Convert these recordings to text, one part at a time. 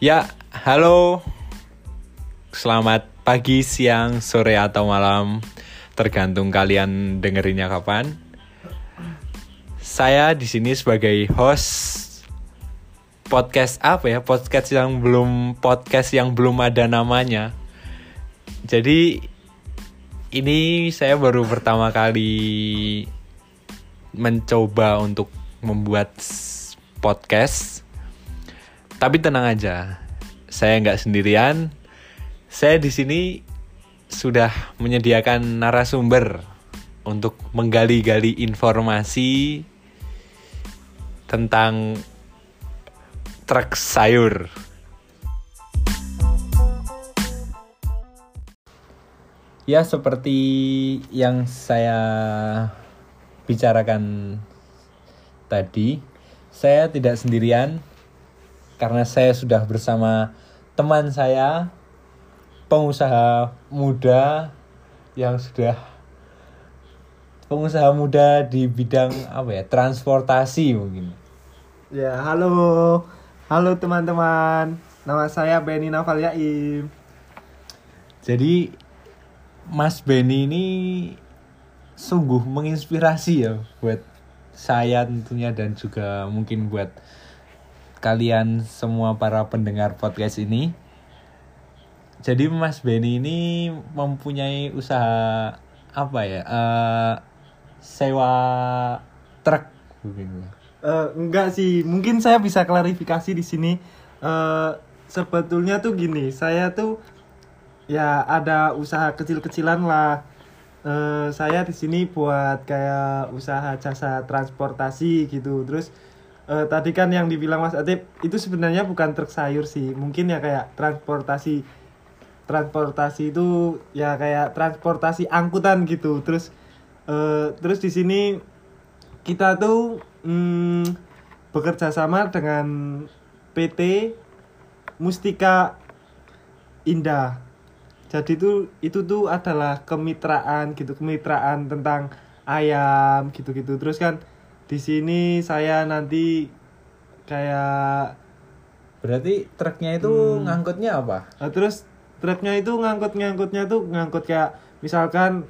Ya, halo. Selamat pagi, siang, sore atau malam, tergantung kalian dengerinnya kapan. Saya di sini sebagai host podcast apa ya? Podcast yang belum podcast yang belum ada namanya. Jadi ini saya baru pertama kali mencoba untuk membuat podcast. Tapi tenang aja, saya nggak sendirian. Saya di sini sudah menyediakan narasumber untuk menggali-gali informasi tentang truk sayur. Ya seperti yang saya bicarakan tadi, saya tidak sendirian karena saya sudah bersama teman saya pengusaha muda yang sudah pengusaha muda di bidang apa ya transportasi mungkin Ya, halo. Halo teman-teman. Nama saya Benny Naval Yaim. jadi Mas Benny ini sungguh menginspirasi ya buat saya tentunya dan juga mungkin buat kalian semua para pendengar podcast ini jadi Mas Benny ini mempunyai usaha apa ya eh, sewa truk mungkin Eh, enggak sih, mungkin saya bisa klarifikasi di sini. Eh, sebetulnya tuh gini, saya tuh ya ada usaha kecil-kecilan lah. Eh, saya di sini buat kayak usaha jasa transportasi gitu. Terus eh, tadi kan yang dibilang Mas Atip itu sebenarnya bukan truk sayur sih, mungkin ya kayak transportasi transportasi itu ya kayak transportasi angkutan gitu. Terus eh, terus di sini kita tuh mm, bekerja sama dengan PT Mustika Indah. Jadi tuh itu tuh adalah kemitraan gitu kemitraan tentang ayam gitu-gitu. Terus kan di sini saya nanti kayak berarti truknya itu Hmm. ngangkutnya apa Nah, terus truknya itu ngangkut-ngangkutnya tuh ngangkut kayak misalkan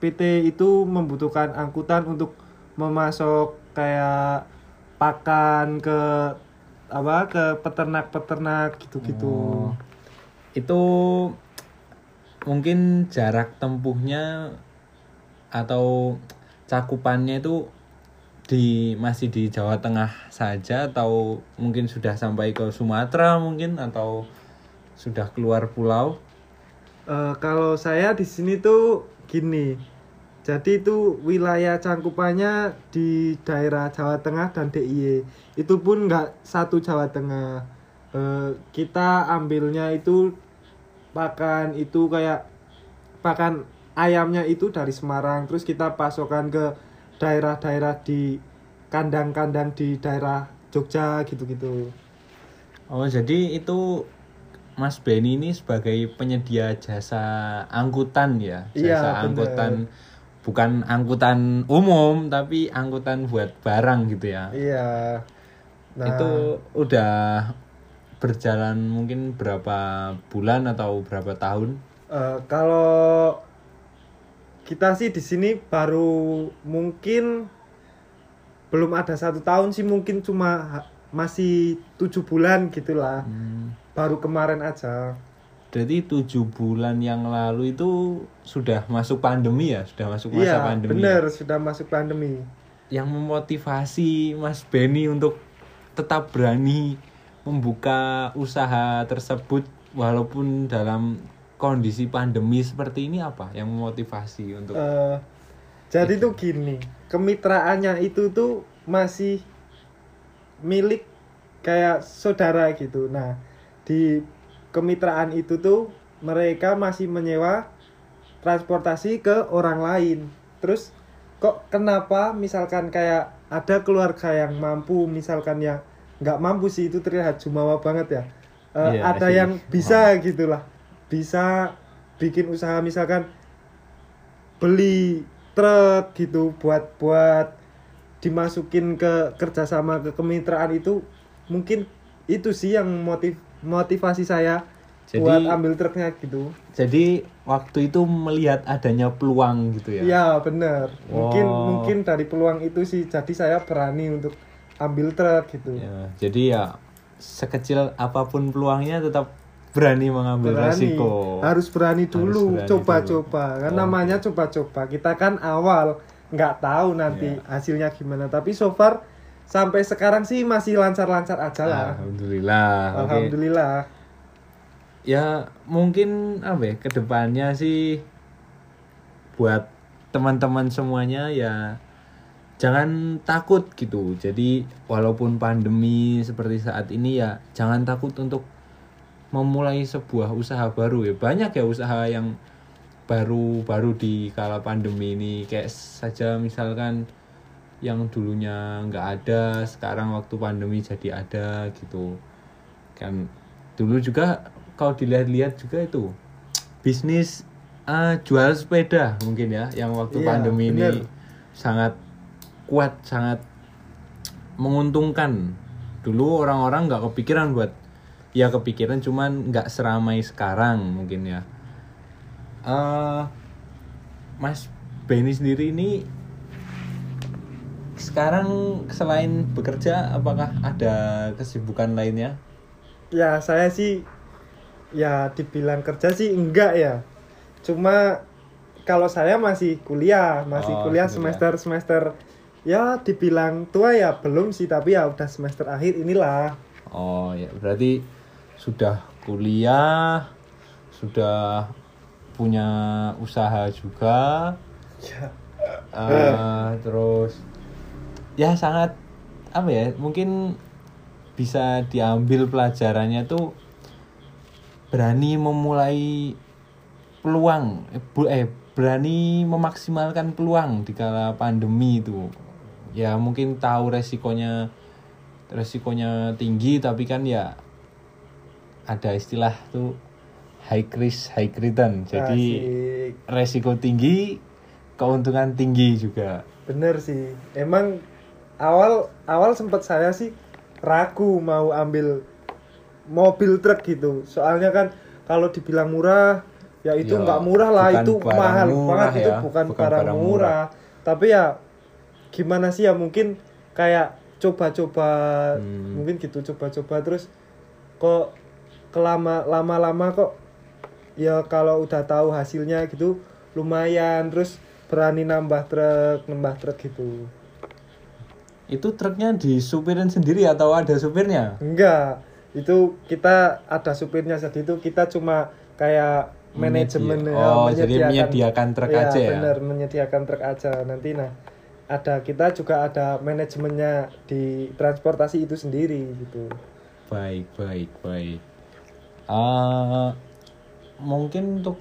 PT itu membutuhkan angkutan untuk memasok kayak pakan ke apa ke peternak-peternak gitu-gitu. Oh. itu mungkin jarak tempuhnya atau cakupannya itu di masih di Jawa Tengah saja atau mungkin sudah sampai ke Sumatera mungkin atau sudah keluar pulau Eh, kalau saya di sini tuh gini. Jadi itu wilayah cangkupannya di daerah Jawa Tengah dan DIY. Itu pun nggak satu Jawa Tengah. Eh, kita ambilnya itu pakan itu kayak pakan ayamnya itu dari Semarang. Terus kita pasokan ke daerah-daerah di kandang-kandang di daerah Jogja gitu-gitu. oh jadi itu Mas Benny ini sebagai penyedia jasa angkutan ya Iya, jasa bener. angkutan bukan angkutan umum tapi angkutan buat barang gitu ya Iya. Nah, itu udah berjalan mungkin berapa bulan atau berapa tahun Eh, kalau kita sih di sini baru mungkin belum ada satu tahun sih mungkin cuma masih tujuh bulan gitulah. Hmm, baru kemarin aja. Berarti tujuh bulan yang lalu itu sudah masuk pandemi ya? Sudah masuk masa iya pandemi bener ya? sudah masuk pandemi. Yang memotivasi Mas Benny untuk tetap berani membuka usaha tersebut walaupun dalam kondisi pandemi seperti ini apa yang memotivasi untuk Eh, jadi tuh gini kemitraannya itu tuh masih milik kayak saudara gitu. Nah di kemitraan itu tuh mereka masih menyewa transportasi ke orang lain. Terus kok kenapa misalkan kayak ada keluarga yang mampu misalkan yang nggak mampu sih itu terlihat jumawa banget ya. Eh, Iya ada yang bisa gitulah bisa bikin usaha misalkan beli truk gitu buat buat dimasukin ke kerjasama ke kemitraan itu mungkin itu sih yang motif motivasi saya Jadi- buat ambil truknya gitu Jadi waktu itu melihat adanya peluang gitu ya. ya mungkin Wow. mungkin dari peluang itu sih jadi saya berani untuk ambil truk gitu Ya, jadi ya sekecil apa pun peluangnya tetap berani mengambil berani resiko. harus berani dulu coba-coba kan Oh. namanya coba-coba kita kan awal nggak tahu nanti Iya. hasilnya gimana tapi so far sampai sekarang sih masih lancar-lancar aja lah Alhamdulillah. Alhamdulillah Ya mungkin apa ya ke depannya sih buat teman-teman semuanya ya jangan takut gitu. Jadi walaupun pandemi seperti saat ini ya jangan takut untuk memulai sebuah usaha baru ya. Banyak ya usaha yang baru-baru di kala pandemi ini kayak saja misalkan yang dulunya nggak ada sekarang waktu pandemi jadi ada gitu kan dulu juga kalau dilihat-lihat juga itu bisnis eh, jual sepeda mungkin ya yang waktu Iya, pandemi bener. ini sangat kuat sangat menguntungkan dulu orang-orang nggak kepikiran buat ya kepikiran cuman nggak seramai sekarang mungkin ya. Eh Mas Benny sendiri ini sekarang selain bekerja apakah ada kesibukan lainnya? Ya saya sih ya dibilang kerja sih enggak ya. Cuma kalau saya masih kuliah masih Oh, kuliah kuliah. semester semester ya dibilang tua ya belum sih tapi ya udah semester akhir inilah. Oh ya berarti sudah kuliah, sudah punya usaha juga, ya. Eh, terus ya sangat apa ya mungkin bisa diambil pelajarannya tuh berani memulai peluang eh, eh berani memaksimalkan peluang di kala pandemi itu. Ya mungkin tahu resikonya resikonya tinggi tapi kan ya ada istilah tuh high risk high return. Jadi Asik. resiko tinggi keuntungan tinggi juga. Bener sih. Emang awal awal sempat saya sih ragu mau ambil mobil truk gitu. Soalnya kan kalau dibilang murah ya itu Ya, nggak murah lah. itu mahal murah banget. Itu ya, bukan, bukan barang, barang murah. tapi ya gimana sih ya? Mungkin kayak coba-coba Hmm. mungkin gitu coba-coba terus kok kelama lama-lama kok ya kalau udah tahu hasilnya gitu lumayan. Terus berani nambah truk nambah truk gitu. Itu truknya disupirin sendiri atau ada supirnya? Enggak. Itu kita ada supirnya jadi itu kita cuma kayak manajemen Menyedia- ya, oh, jadi menyediakan truk Iya, aja ya? bener menyediakan truk aja. Nanti nah ada kita juga ada manajemennya di transportasi itu sendiri gitu. Baik baik baik Eh, mungkin untuk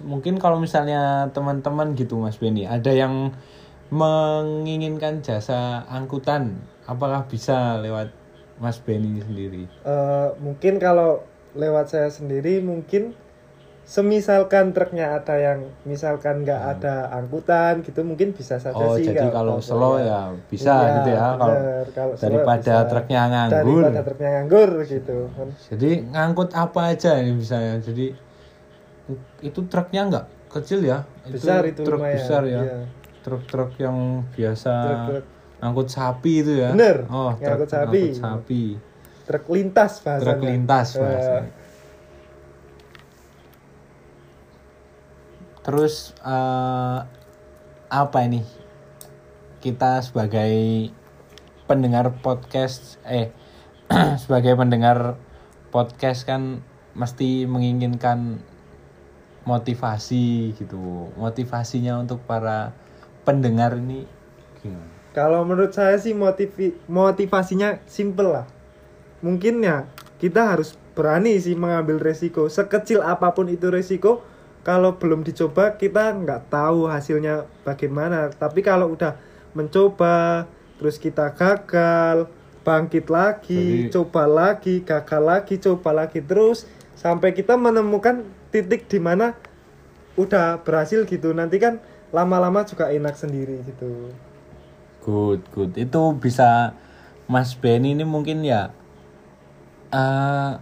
mungkin kalau misalnya teman-teman gitu Mas Benny ada yang menginginkan jasa angkutan apakah bisa lewat Mas Benny sendiri? Eh, mungkin kalau lewat saya sendiri mungkin semisalkan truknya ada yang misalkan nggak ada angkutan gitu mungkin bisa saja Hmm. Oh, sih jadi kalau slow ya bisa Iya, gitu ya, kalau. Kalau daripada bisa. truknya nganggur. daripada truknya nganggur gitu jadi ngangkut apa aja ini misalnya jadi itu truknya nggak kecil ya Besar itu truk lumayan, besar ya iya. truk-truk yang biasa Truk-truk. ngangkut sapi itu ya Bener, oh ngangkut truk sapi. ngangkut sapi truk lintas bahasanya truk lintas Eh, bahasanya. Terus eh, apa ini kita sebagai pendengar podcast eh sebagai pendengar podcast kan mesti menginginkan motivasi gitu motivasinya untuk para pendengar ini gimana Kalau menurut saya sih motivi motivasinya simple lah. Mungkin ya kita harus berani sih mengambil resiko. Sekecil apa pun itu resiko, kalau belum dicoba kita nggak tahu hasilnya bagaimana. Tapi kalau udah mencoba, terus kita gagal, bangkit lagi, Jadi- coba lagi, gagal lagi, coba lagi terus sampai kita menemukan titik di mana udah berhasil gitu. Nanti kan lama-lama juga enak sendiri gitu. Good, good. Itu bisa Mas Benny ini mungkin ya eh,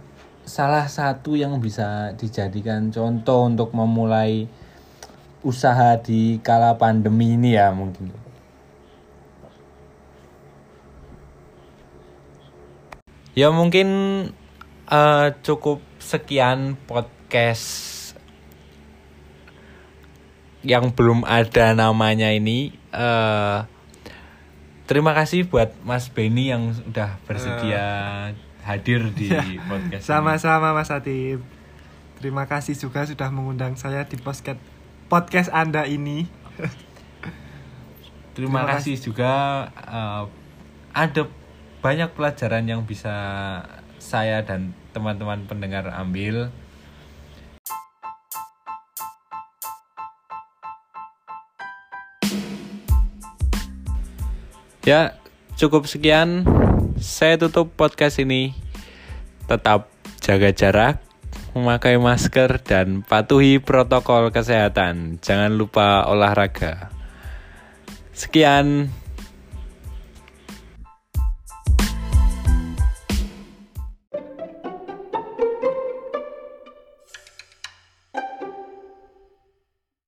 salah satu yang bisa dijadikan contoh untuk memulai usaha di kala pandemi ini ya mungkin. Ya mungkin eh, cukup sekian podcast yang belum ada namanya ini. eh terima kasih buat Mas Benny yang sudah bersedia hadir di podcast. ini. Sama-sama Mas Atip. Terima kasih juga sudah mengundang saya di podcast podcast Anda ini. Terima, Terima kasih juga eh, ada banyak pelajaran yang bisa saya dan teman-teman pendengar ambil. Ya, cukup sekian. Saya tutup podcast ini. Tetap jaga jarak, memakai masker dan patuhi protokol kesehatan. Jangan lupa olahraga. Sekian.